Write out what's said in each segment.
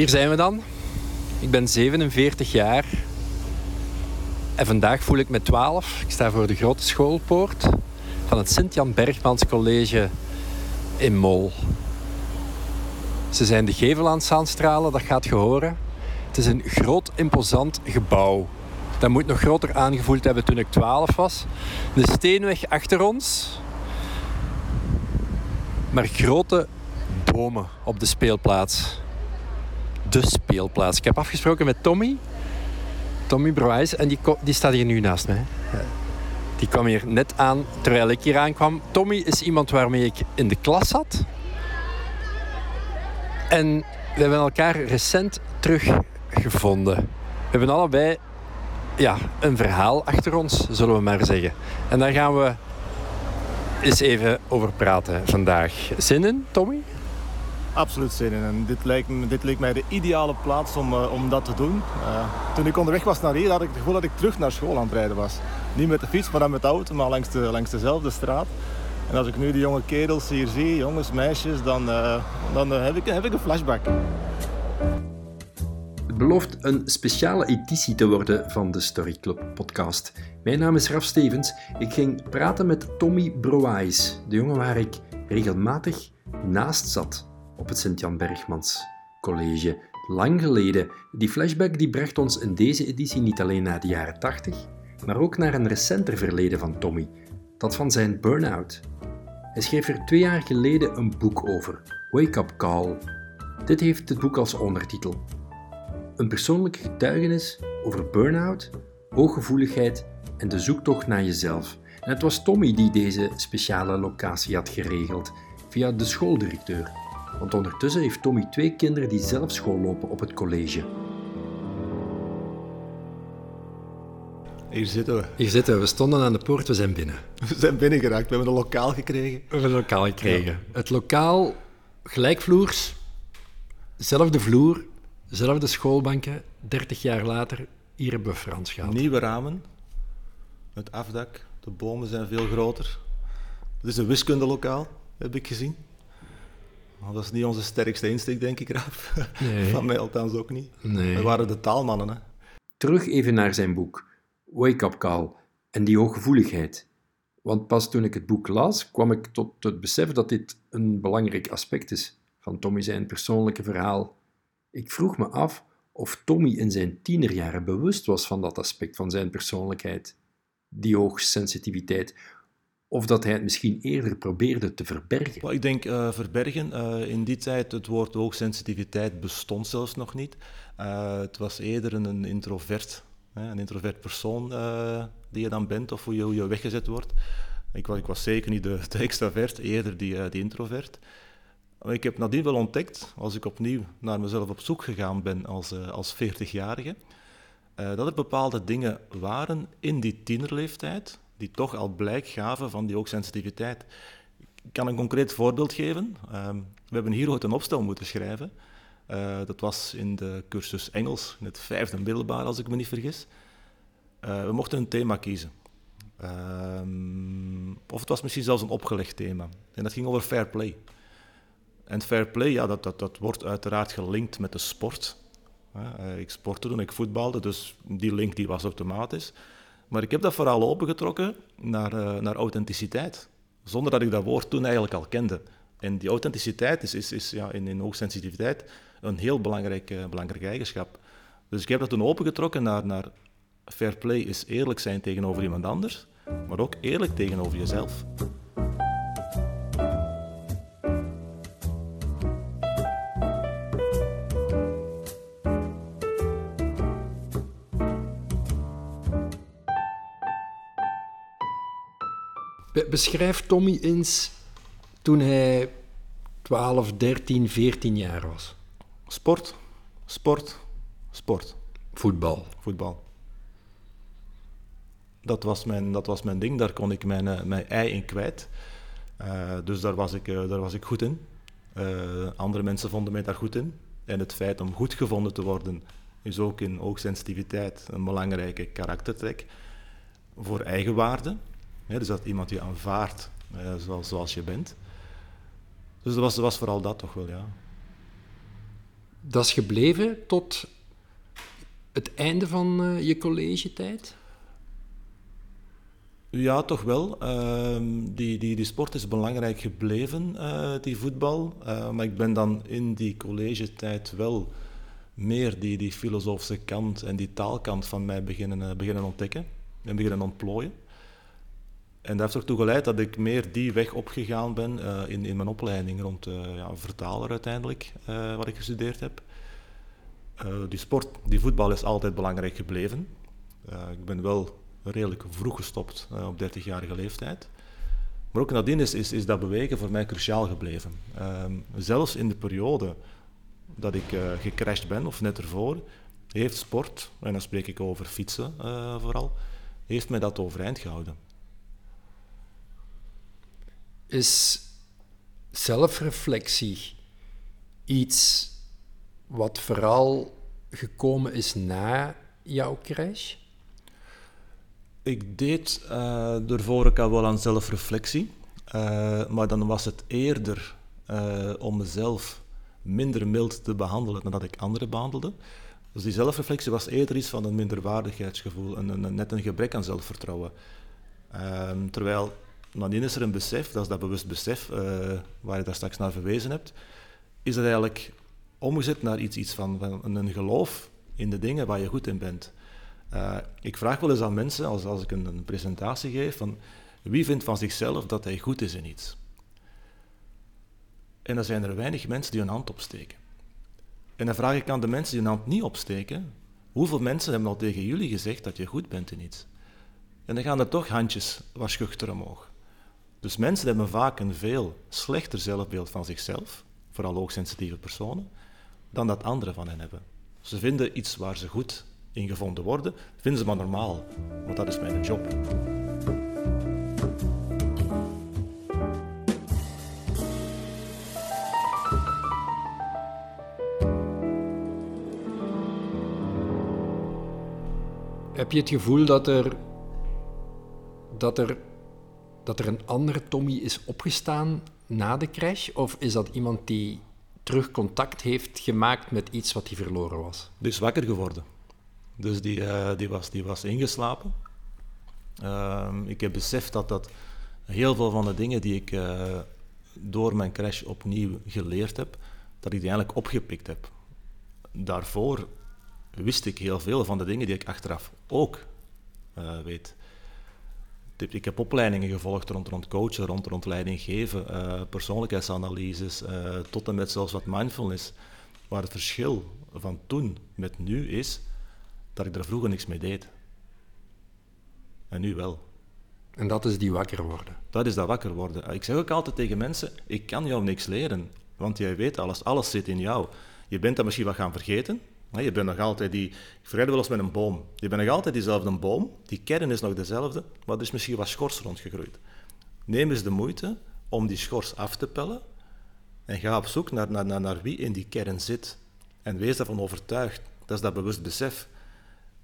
Hier zijn we dan. Ik ben 47 jaar. En vandaag voel ik me 12. Ik sta voor de grote schoolpoort van het Sint-Jan Bergmans College in Mol. Ze zijn de gevel aan het aanstralen, dat gaat gehoren. Het is een groot, imposant gebouw. Dat moet nog groter aangevoeld hebben toen ik 12 was. De steenweg achter ons. Maar grote bomen op de speelplaats. De speelplaats. Ik heb afgesproken met Tommy. Tommy Brouwijs. En die, die staat hier nu naast mij. Die kwam hier net aan terwijl ik hier aankwam. Tommy is iemand waarmee ik in de klas zat. En we hebben elkaar recent teruggevonden. We hebben allebei ja, een verhaal achter ons, zullen we maar zeggen. En daar gaan we eens even over praten vandaag. Zin in, Tommy? Absoluut zin in. En dit, lijkt, dit leek mij de ideale plaats om, uh, om dat te doen. Uh, toen ik onderweg was naar hier, had ik het gevoel dat ik terug naar school aan het rijden was. Niet met de fiets, maar dan met de auto, maar langs, de, langs dezelfde straat. En als ik nu die jonge kerels hier zie, jongens, meisjes, dan, uh, dan heb, ik, heb ik een flashback. Het belooft een speciale editie te worden van de Story Club podcast. Mijn naam is Raf Stevens. Ik ging praten met Tommy Broais, de jongen waar ik regelmatig naast zat op het Sint-Jan Bergmans College. Lang geleden. Die flashback die bracht ons in deze editie niet alleen naar de jaren 80, maar ook naar een recenter verleden van Tommy, dat van zijn burn-out. Hij schreef er twee jaar geleden een boek over, Wake Up Call. Dit heeft het boek als ondertitel. Een persoonlijke getuigenis over burn-out, hooggevoeligheid en de zoektocht naar jezelf. En het was Tommy die deze speciale locatie had geregeld via de schooldirecteur. Want ondertussen heeft Tommy twee kinderen die zelf school lopen op het college. Hier zitten we. Hier zitten we. We stonden aan de poort, we zijn binnen. We zijn binnengeraakt. We hebben een lokaal gekregen. We hebben een lokaal gekregen. Het lokaal, gelijkvloers, zelfde vloer, zelfde schoolbanken. 30 jaar later, hier hebben we Frans gehad. Nieuwe ramen, het afdak, de bomen zijn veel groter. Het is een wiskundelokaal, heb ik gezien. Dat is niet onze sterkste insteek, denk ik, Raaf. Nee. Van mij althans ook niet. Nee. We waren de taalmannen. Hè. Terug even naar zijn boek, Wake Up Call, en die hooggevoeligheid. Want pas toen ik het boek las, kwam ik tot het besef dat dit een belangrijk aspect is van Tommy zijn persoonlijke verhaal. Ik vroeg me af of Tommy in zijn tienerjaren bewust was van dat aspect van zijn persoonlijkheid, die hoogsensitiviteit, of dat hij het misschien eerder probeerde te verbergen? ik denk uh, verbergen. Uh, in die tijd, het woord hoogsensitiviteit bestond zelfs nog niet. Uh, het was eerder een, introvert, hè, een introvert persoon die je dan bent of hoe je, hoe je weggezet wordt. Ik, ik was zeker niet de, de extravert, eerder die, die introvert. Maar ik heb nadien wel ontdekt, als ik opnieuw naar mezelf op zoek gegaan ben als, als 40-jarige, dat er bepaalde dingen waren in die tienerleeftijd, die toch al blijk gaven van die hoogsensitiviteit. Ik kan een concreet voorbeeld geven. Ehm, we hebben hier ooit een opstel moeten schrijven. Uh, dat was in de cursus Engels, in het vijfde middelbaar, als ik me niet vergis. Uh, we mochten een thema kiezen. Uh, of het was misschien zelfs een opgelegd thema. En dat ging over fair play. En fair play, ja, dat, dat, dat wordt uiteraard gelinkt met de sport. Uh, ik sportte toen, ik voetbalde, dus die link die was automatisch. Maar ik heb dat vooral opengetrokken naar, uh, naar authenticiteit. Zonder dat ik dat woord toen eigenlijk al kende. En die authenticiteit is, is, is ja, in, in hoogsensitiviteit een heel belangrijk, uh, belangrijke eigenschap. Dus ik heb dat toen opengetrokken naar, naar fair play is eerlijk zijn tegenover iemand anders, maar ook eerlijk tegenover jezelf. Beschrijf Tommy eens toen hij 12, 13, 14 jaar was. Sport, sport, sport. Voetbal. Voetbal. Dat was mijn, dat was mijn ding, daar kon ik mijn, eh, mijn ei in kwijt. Uh, dus daar was, ik, uh, daar was ik goed in. Uh, andere mensen vonden mij daar goed in. En het feit om goed gevonden te worden is ook in oogsensitiviteit een belangrijke karaktertrek voor eigenwaarde dus dat iemand je aanvaardt uh, zoals, zoals je bent. Dus dat was, dat was vooral dat toch wel, ja. dat is gebleven tot het einde van uh, je collegetijd? Ja, toch wel. Uh, die, die, die sport is belangrijk gebleven, uh, die voetbal. Maar ik ben dan in die collegetijd wel meer die, die filosofische kant en die taalkant van mij beginnen, beginnen ontdekken en beginnen ontplooien. En dat heeft ertoe geleid dat ik meer die weg opgegaan ben in, in mijn opleiding rond ja, vertaler uiteindelijk, wat ik gestudeerd heb. die sport, die voetbal is altijd belangrijk gebleven. ik ben wel redelijk vroeg gestopt, op 30-jarige leeftijd. Maar ook nadien is, is, is dat bewegen voor mij cruciaal gebleven. Ehm, zelfs in de periode dat ik uh, gecrashed ben, of net ervoor, heeft sport, en dan spreek ik over fietsen vooral, heeft mij dat overeind gehouden. Is zelfreflectie iets wat vooral gekomen is na jouw crash? Ik deed uh, ervoor ook al wel aan zelfreflectie, uh, maar dan was het eerder uh, om mezelf minder mild te behandelen dan dat ik anderen behandelde. Dus die zelfreflectie was eerder iets van een minderwaardigheidsgevoel, een, net een gebrek aan zelfvertrouwen. Um, terwijl nadien is er een besef, dat is dat bewust besef waar je daar straks naar verwezen hebt, is dat eigenlijk omgezet naar iets, iets van, van een geloof in de dingen waar je goed in bent. Uh, ik vraag wel eens aan mensen, als, als ik een, een, presentatie geef, van wie vindt van zichzelf dat hij goed is in iets? En dan zijn er weinig mensen die hun hand opsteken. En dan vraag ik aan de mensen die hun hand niet opsteken, hoeveel mensen hebben al tegen jullie gezegd dat je goed bent in iets? En dan gaan er toch handjes wat schuchter omhoog. Dus mensen hebben vaak een veel slechter zelfbeeld van zichzelf, vooral hoogsensitieve personen, dan dat anderen van hen hebben. Ze vinden iets waar ze goed in gevonden worden, vinden ze maar normaal, want dat is mijn job. Heb je het gevoel dat er, dat er, dat er een andere Tommy is opgestaan na de crash? Of is dat iemand die terug contact heeft gemaakt met iets wat hij verloren was? Is wakker geworden. Dus die, uh, die, was, die was ingeslapen. Uh, ik heb beseft dat, dat heel veel van de dingen die ik uh, door mijn crash opnieuw geleerd heb, dat ik die eigenlijk opgepikt heb. Daarvoor wist ik heel veel van de dingen die ik achteraf ook uh, weet. Ik heb opleidingen gevolgd rond, rond coachen, rond, rond leiding geven, persoonlijkheidsanalyses, tot en met zelfs wat mindfulness. Maar het verschil van toen met nu is dat ik er vroeger niks mee deed. En nu wel. En dat is die wakker worden. Dat is dat wakker worden. Ik zeg ook altijd tegen mensen, ik kan jou niks leren, want jij weet alles, alles zit in jou. Je bent dat misschien wat gaan vergeten, je bent nog altijd die, ik vergelijk wel eens met een boom. Je bent nog altijd diezelfde boom, die kern is nog dezelfde, maar er is misschien wat schors rondgegroeid. Neem eens de moeite om die schors af te pellen en ga op zoek naar, naar, naar, wie in die kern zit. En wees daarvan overtuigd. Dat is dat bewust besef.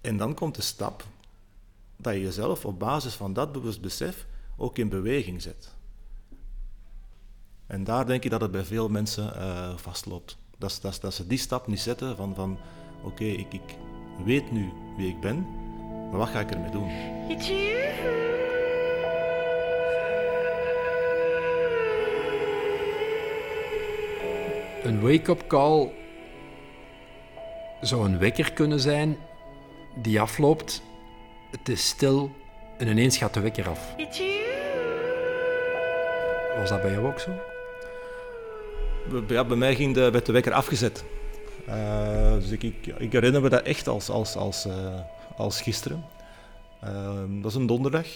En dan komt de stap dat je jezelf op basis van dat bewust besef ook in beweging zet. En daar denk ik dat het bij veel mensen uh, vastloopt. Dat, dat, dat, ze die stap niet zetten van, van oké, ik, ik weet nu wie ik ben, maar wat ga ik ermee doen? Een wake-up call zou een wekker kunnen zijn die afloopt, het is stil en ineens gaat de wekker af. Was dat bij jou ook zo? Bij mij ging de, werd de wekker afgezet. Uh, dus ik, ik, herinner me dat echt als, als, als, uh, als gisteren. Uh, dat is een donderdag.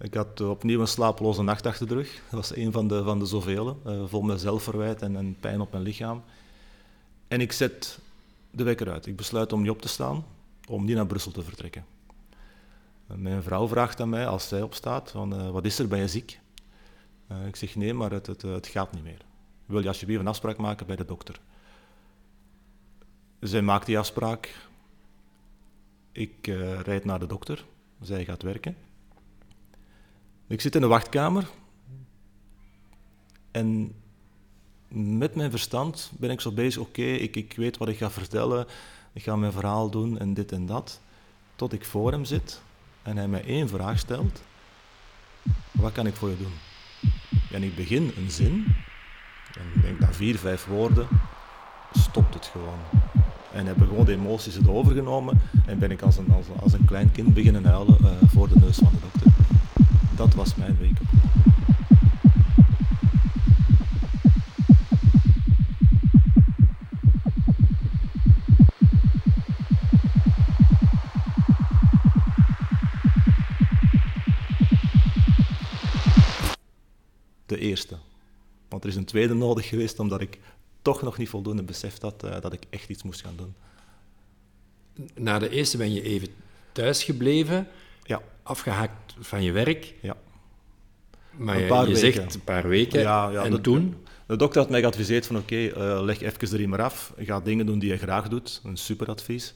Ik had opnieuw een slapeloze nacht achter de rug. Dat was een van de, van de zoveel, vol met zelfverwijt en, en pijn op mijn lichaam. En ik zet de wekker uit. Ik besluit om niet op te staan, om niet naar Brussel te vertrekken. Mijn vrouw vraagt aan mij, als zij opstaat, van, wat is er, ben je ziek? Uh, ik zeg nee, maar het, het, het, gaat niet meer. Wil je alsjeblieft een afspraak maken bij de dokter? Zij maakt die afspraak. Ik uh, rijd naar de dokter. Zij gaat werken. Ik zit in de wachtkamer. En met mijn verstand ben ik zo bezig, oké, ik, ik weet wat ik ga vertellen, ik ga mijn verhaal doen en dit en dat. Tot ik voor hem zit en hij mij één vraag stelt. Wat kan ik voor je doen? En ik begin een zin en ik denk na vier, vijf woorden stopt het gewoon. En hebben gewoon de emoties het overgenomen en ben ik als een, als, als een klein kind beginnen huilen uh, voor de neus van de dokter. Dat was mijn week. Tweede nodig geweest omdat ik toch nog niet voldoende beseft had uh, dat ik echt iets moest gaan doen. Na de eerste ben je even thuis gebleven, ja. afgehaakt van je werk. Ja. Maar een paar je, je zegt een paar weken. Ja, ja, en de, toen? De dokter had mij geadviseerd van oké, okay, uh, leg even de riemer af, ga dingen doen die je graag doet. Een super advies.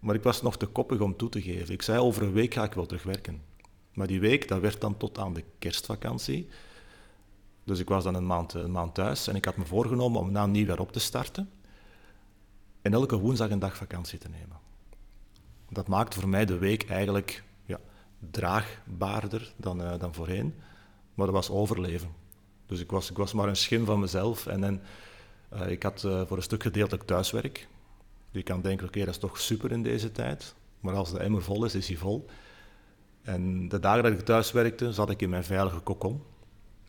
Maar ik was nog te koppig om toe te geven. Ik zei over een week ga ik wel terugwerken. Maar die week, dat werd dan tot aan de kerstvakantie. Dus ik was dan een maand, een maand thuis en ik had me voorgenomen om na nieuwjaar op te starten en elke woensdag een dag vakantie te nemen. Dat maakte voor mij de week eigenlijk ja, draagbaarder dan, uh, dan voorheen, maar dat was overleven. Dus ik was, ik was maar een schim van mezelf en, en uh, ik had uh, voor een stuk gedeeltelijk thuiswerk. Je kan denken, oké, okay, dat is toch super in deze tijd, maar als de emmer vol is, is hij vol. En de dagen dat ik thuis werkte, zat ik in mijn veilige kokon.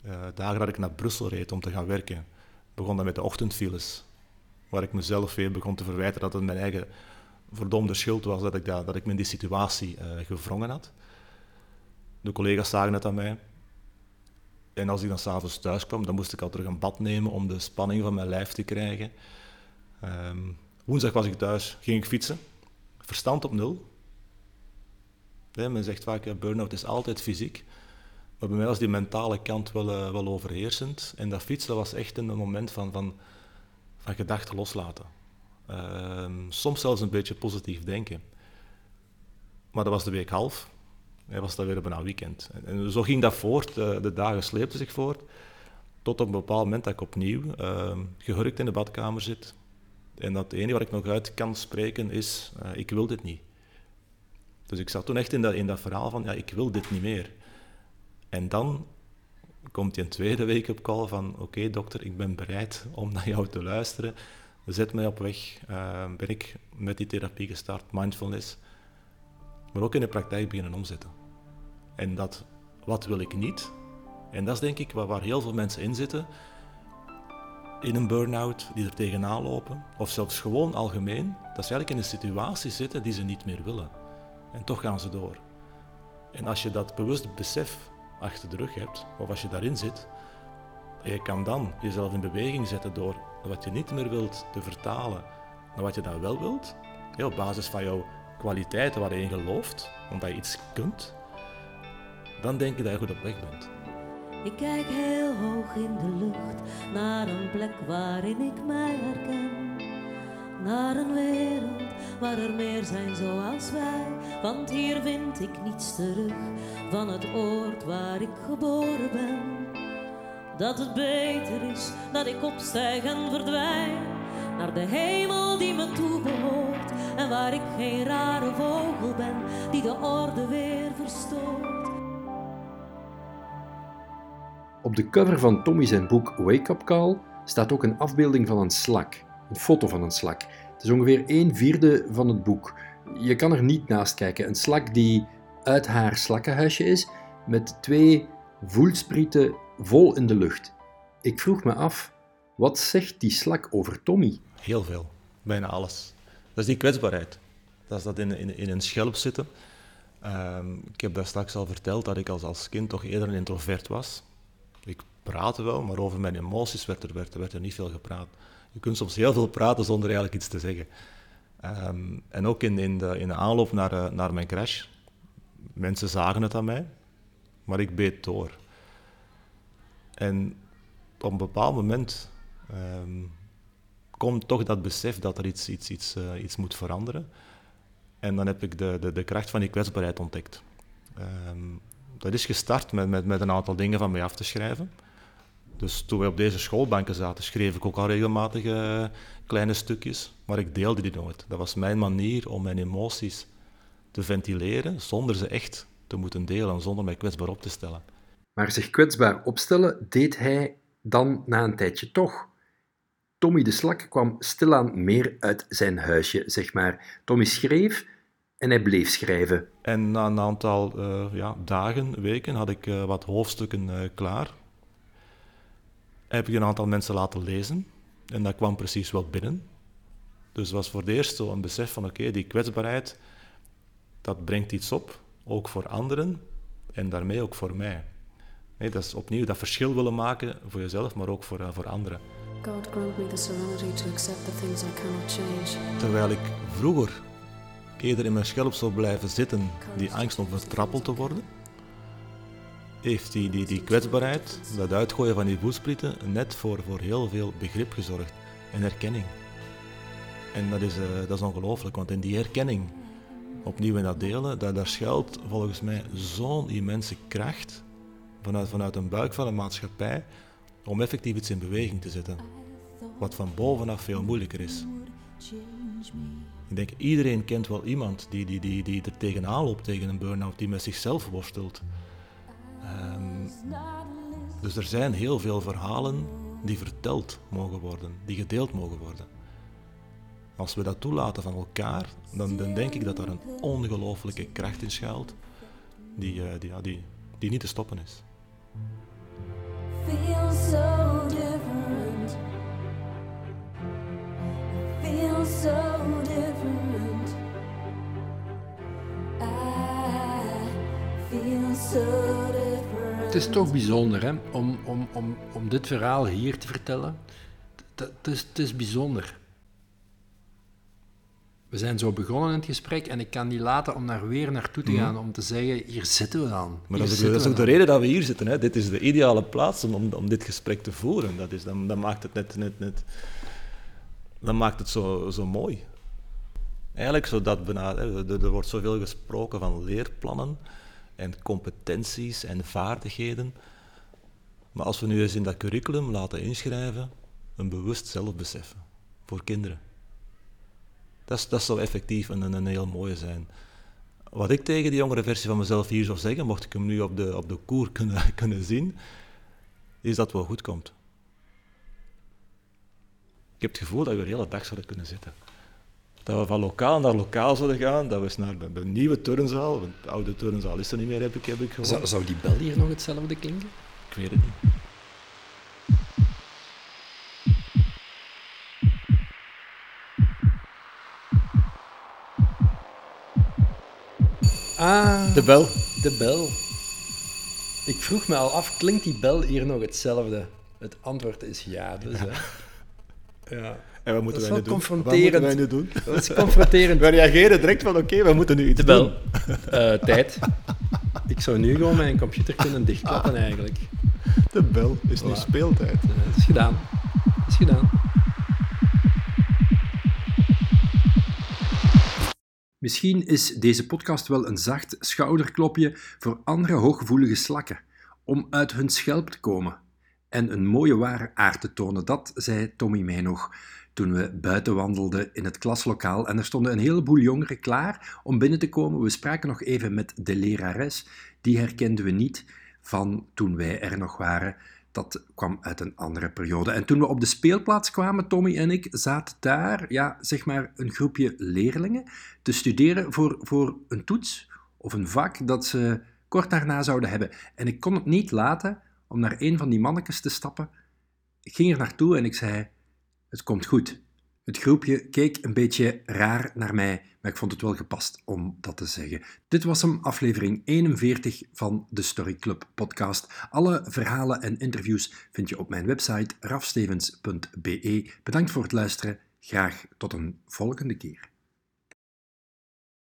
Uh, dagen dat ik naar Brussel reed om te gaan werken, begon dat met de ochtendfiles. Waar ik mezelf weer begon te verwijten dat het mijn eigen verdomde schuld was dat ik, dat, dat ik me in die situatie uh, gevrongen had. De collega's zagen het aan mij. En als ik dan s'avonds thuis kwam, dan moest ik al terug een bad nemen om de spanning van mijn lijf te krijgen. Um, woensdag was ik thuis, ging ik fietsen. Verstand op nul. Men zegt vaak, burn-out is altijd fysiek. Bij mij was die mentale kant wel, uh, wel overheersend. En dat fietsen was echt een moment van, van, van gedachten loslaten. Uh, soms zelfs een beetje positief denken. Maar dat was de week half. Hij was dan weer bijna weekend. En, en, zo ging dat voort. De dagen sleepten zich voort. Tot op een bepaald moment dat ik opnieuw uh, gehurkt in de badkamer zit. En dat het enige wat ik nog uit kan spreken is, uh, ik wil dit niet. Dus ik zat toen echt in dat, in dat verhaal van, ja, ik wil dit niet meer. En dan komt hij een tweede week op call van, oké dokter, ik ben bereid om naar jou te luisteren. Zet mij op weg. Uh, ben ik met die therapie gestart, mindfulness. Maar ook in de praktijk beginnen omzetten. En dat, wat wil ik niet? En dat is denk ik waar, waar heel veel mensen in zitten. In een burn-out, die er tegenaan lopen. Of zelfs gewoon algemeen. Dat ze eigenlijk in een situatie zitten die ze niet meer willen. En toch gaan ze door. En als je dat bewust besef achter de rug hebt, of als je daarin zit, je kan dan jezelf in beweging zetten door wat je niet meer wilt te vertalen naar wat je dan wel wilt, op basis van jouw kwaliteiten waar je in gelooft, omdat je iets kunt, dan denk je dat je goed op weg bent. Ik kijk heel hoog in de lucht naar een plek waarin ik mij herken. Naar een wereld waar er meer zijn zoals wij. Want hier vind ik niets terug van het oord waar ik geboren ben. Dat het beter is dat ik opstijg en verdwijn naar de hemel die me toebehoort. En waar ik geen rare vogel ben die de orde weer verstoort. Op de cover van Tommy zijn boek Wake Up Call staat ook een afbeelding van een slak. Een foto van een slak. Het is ongeveer een vierde van het boek. Je kan er niet naast kijken. Een slak die uit haar slakkenhuisje is, met twee voelsprieten vol in de lucht. Ik vroeg me af, wat zegt die slak over Tommy? Heel veel, bijna alles. Dat is die kwetsbaarheid. Dat is dat in, in, in een schelp zitten. Um, ik heb daar straks al verteld dat ik als, als kind toch eerder een introvert was. Ik praatte wel, maar over mijn emoties werd er, werd er niet veel gepraat. Je kunt soms heel veel praten zonder eigenlijk iets te zeggen. Um, en ook in, in, de, in de aanloop naar, uh, naar mijn crash. Mensen zagen het aan mij, maar ik beet door. En op een bepaald moment um, komt toch dat besef dat er iets, iets, iets, uh, iets moet veranderen. En dan heb ik de, de, de kracht van die kwetsbaarheid ontdekt. Um, dat is gestart met, met, met een aantal dingen van mij af te schrijven. Dus toen wij op deze schoolbanken zaten, schreef ik ook al regelmatig eh, kleine stukjes, maar ik deelde die nooit. Dat was mijn manier om mijn emoties te ventileren, zonder ze echt te moeten delen, zonder mij kwetsbaar op te stellen. Maar zich kwetsbaar opstellen deed hij dan na een tijdje toch. Tommy de Slak kwam stilaan meer uit zijn huisje, zeg maar. Tommy schreef en hij bleef schrijven. En na een aantal uh, ja, dagen, weken, had ik uh, wat hoofdstukken uh, klaar. Heb ik een aantal mensen laten lezen en dat kwam precies wel binnen. Dus het was voor het eerst zo een besef van oké, okay, die kwetsbaarheid, dat brengt iets op, ook voor anderen en daarmee ook voor mij. Nee, dat is opnieuw dat verschil willen maken voor jezelf, maar ook voor, uh, voor anderen. God grant me the serenity to accept the things I cannot change. Terwijl ik vroeger eerder in mijn schelp zou blijven zitten, die angst om vertrappeld te worden, heeft die, die, die kwetsbaarheid, dat uitgooien van die voetsprieten, net voor, voor heel veel begrip gezorgd en herkenning. En dat is, uh, dat is ongelooflijk, want in die herkenning, opnieuw in dat delen, daar, daar schuilt volgens mij zo'n immense kracht vanuit, vanuit een buik van een maatschappij om effectief iets in beweging te zetten. Wat van bovenaf veel moeilijker is. Ik denk, iedereen kent wel iemand die, die, die, die er tegenaan loopt tegen een burn-out, die met zichzelf worstelt. Um, dus er zijn heel veel verhalen die verteld mogen worden, die gedeeld mogen worden. Als we dat toelaten van elkaar, dan, dan denk ik dat er een ongelooflijke kracht in schuilt, die, uh, die, die, die niet te stoppen is. Het is toch bijzonder hè? Om, om, om, om dit verhaal hier te vertellen. Het is, het is bijzonder. We zijn zo begonnen in het gesprek en ik kan niet laten om daar weer naartoe te mhm. gaan om te zeggen, hier zitten we dan. Maar dat is, ook, dat is ook de reden dat we hier zitten. Hè. Dit is de ideale plaats om, om, dit gesprek te voeren. Dat, is, dan, maakt het net, net, net dan maakt het zo, zo mooi. Eigenlijk, zodat er, er wordt zoveel gesproken van leerplannen en competenties en vaardigheden. Maar als we nu eens in dat curriculum laten inschrijven, een bewust zelfbesef voor kinderen. Dat, dat zou effectief een, een heel mooie zijn. Wat ik tegen die jongere versie van mezelf hier zou zeggen, mocht ik hem nu op de, op de koer kunnen, kunnen zien, is dat het wel goed komt. Ik heb het gevoel dat we de hele dag zouden kunnen zitten. Dat we van lokaal naar lokaal zouden gaan, dat we eens naar de, nieuwe turnzaal, want de oude turnzaal is er niet meer, heb ik, heb ik gehoord. Zou, zou die bel hier nog hetzelfde klinken? Ik weet het niet. Ah, de bel. De bel. Ik vroeg me al af, klinkt die bel hier nog hetzelfde? Het antwoord is ja, dus ja. Hè. ja. En wat moeten dat wij nu doen? Wat moeten wij nu doen? Dat is confronterend. wij reageren direct van oké, we moeten nu iets de bel. doen. Uh, tijd. Ik zou nu gewoon mijn computer kunnen dichtklappen eigenlijk. De bel is nu speeltijd. Uh, het is gedaan. Het is gedaan. Misschien is deze podcast wel een zacht schouderklopje voor andere hooggevoelige slakken, om uit hun schelp te komen en een mooie ware aard te tonen. Dat zei Tommy mij nog toen we buiten wandelden in het klaslokaal en er stonden een heleboel jongeren klaar om binnen te komen. We spraken nog even met de lerares, die herkenden we niet van toen wij er nog waren dat kwam uit een andere periode. En toen we op de speelplaats kwamen, Tommy en ik, zaten daar, ja, zeg maar, een groepje leerlingen te studeren voor, voor een toets of een vak dat ze kort daarna zouden hebben. En ik kon het niet laten om naar een van die mannetjes te stappen. Ik ging er naartoe en ik zei: Het komt goed. Het groepje keek een beetje raar naar mij, maar ik vond het wel gepast om dat te zeggen. Dit was hem, aflevering 41 van de Story Club podcast. Alle verhalen en interviews vind je op mijn website rafstevens.be. Bedankt voor het luisteren. Graag tot een volgende keer.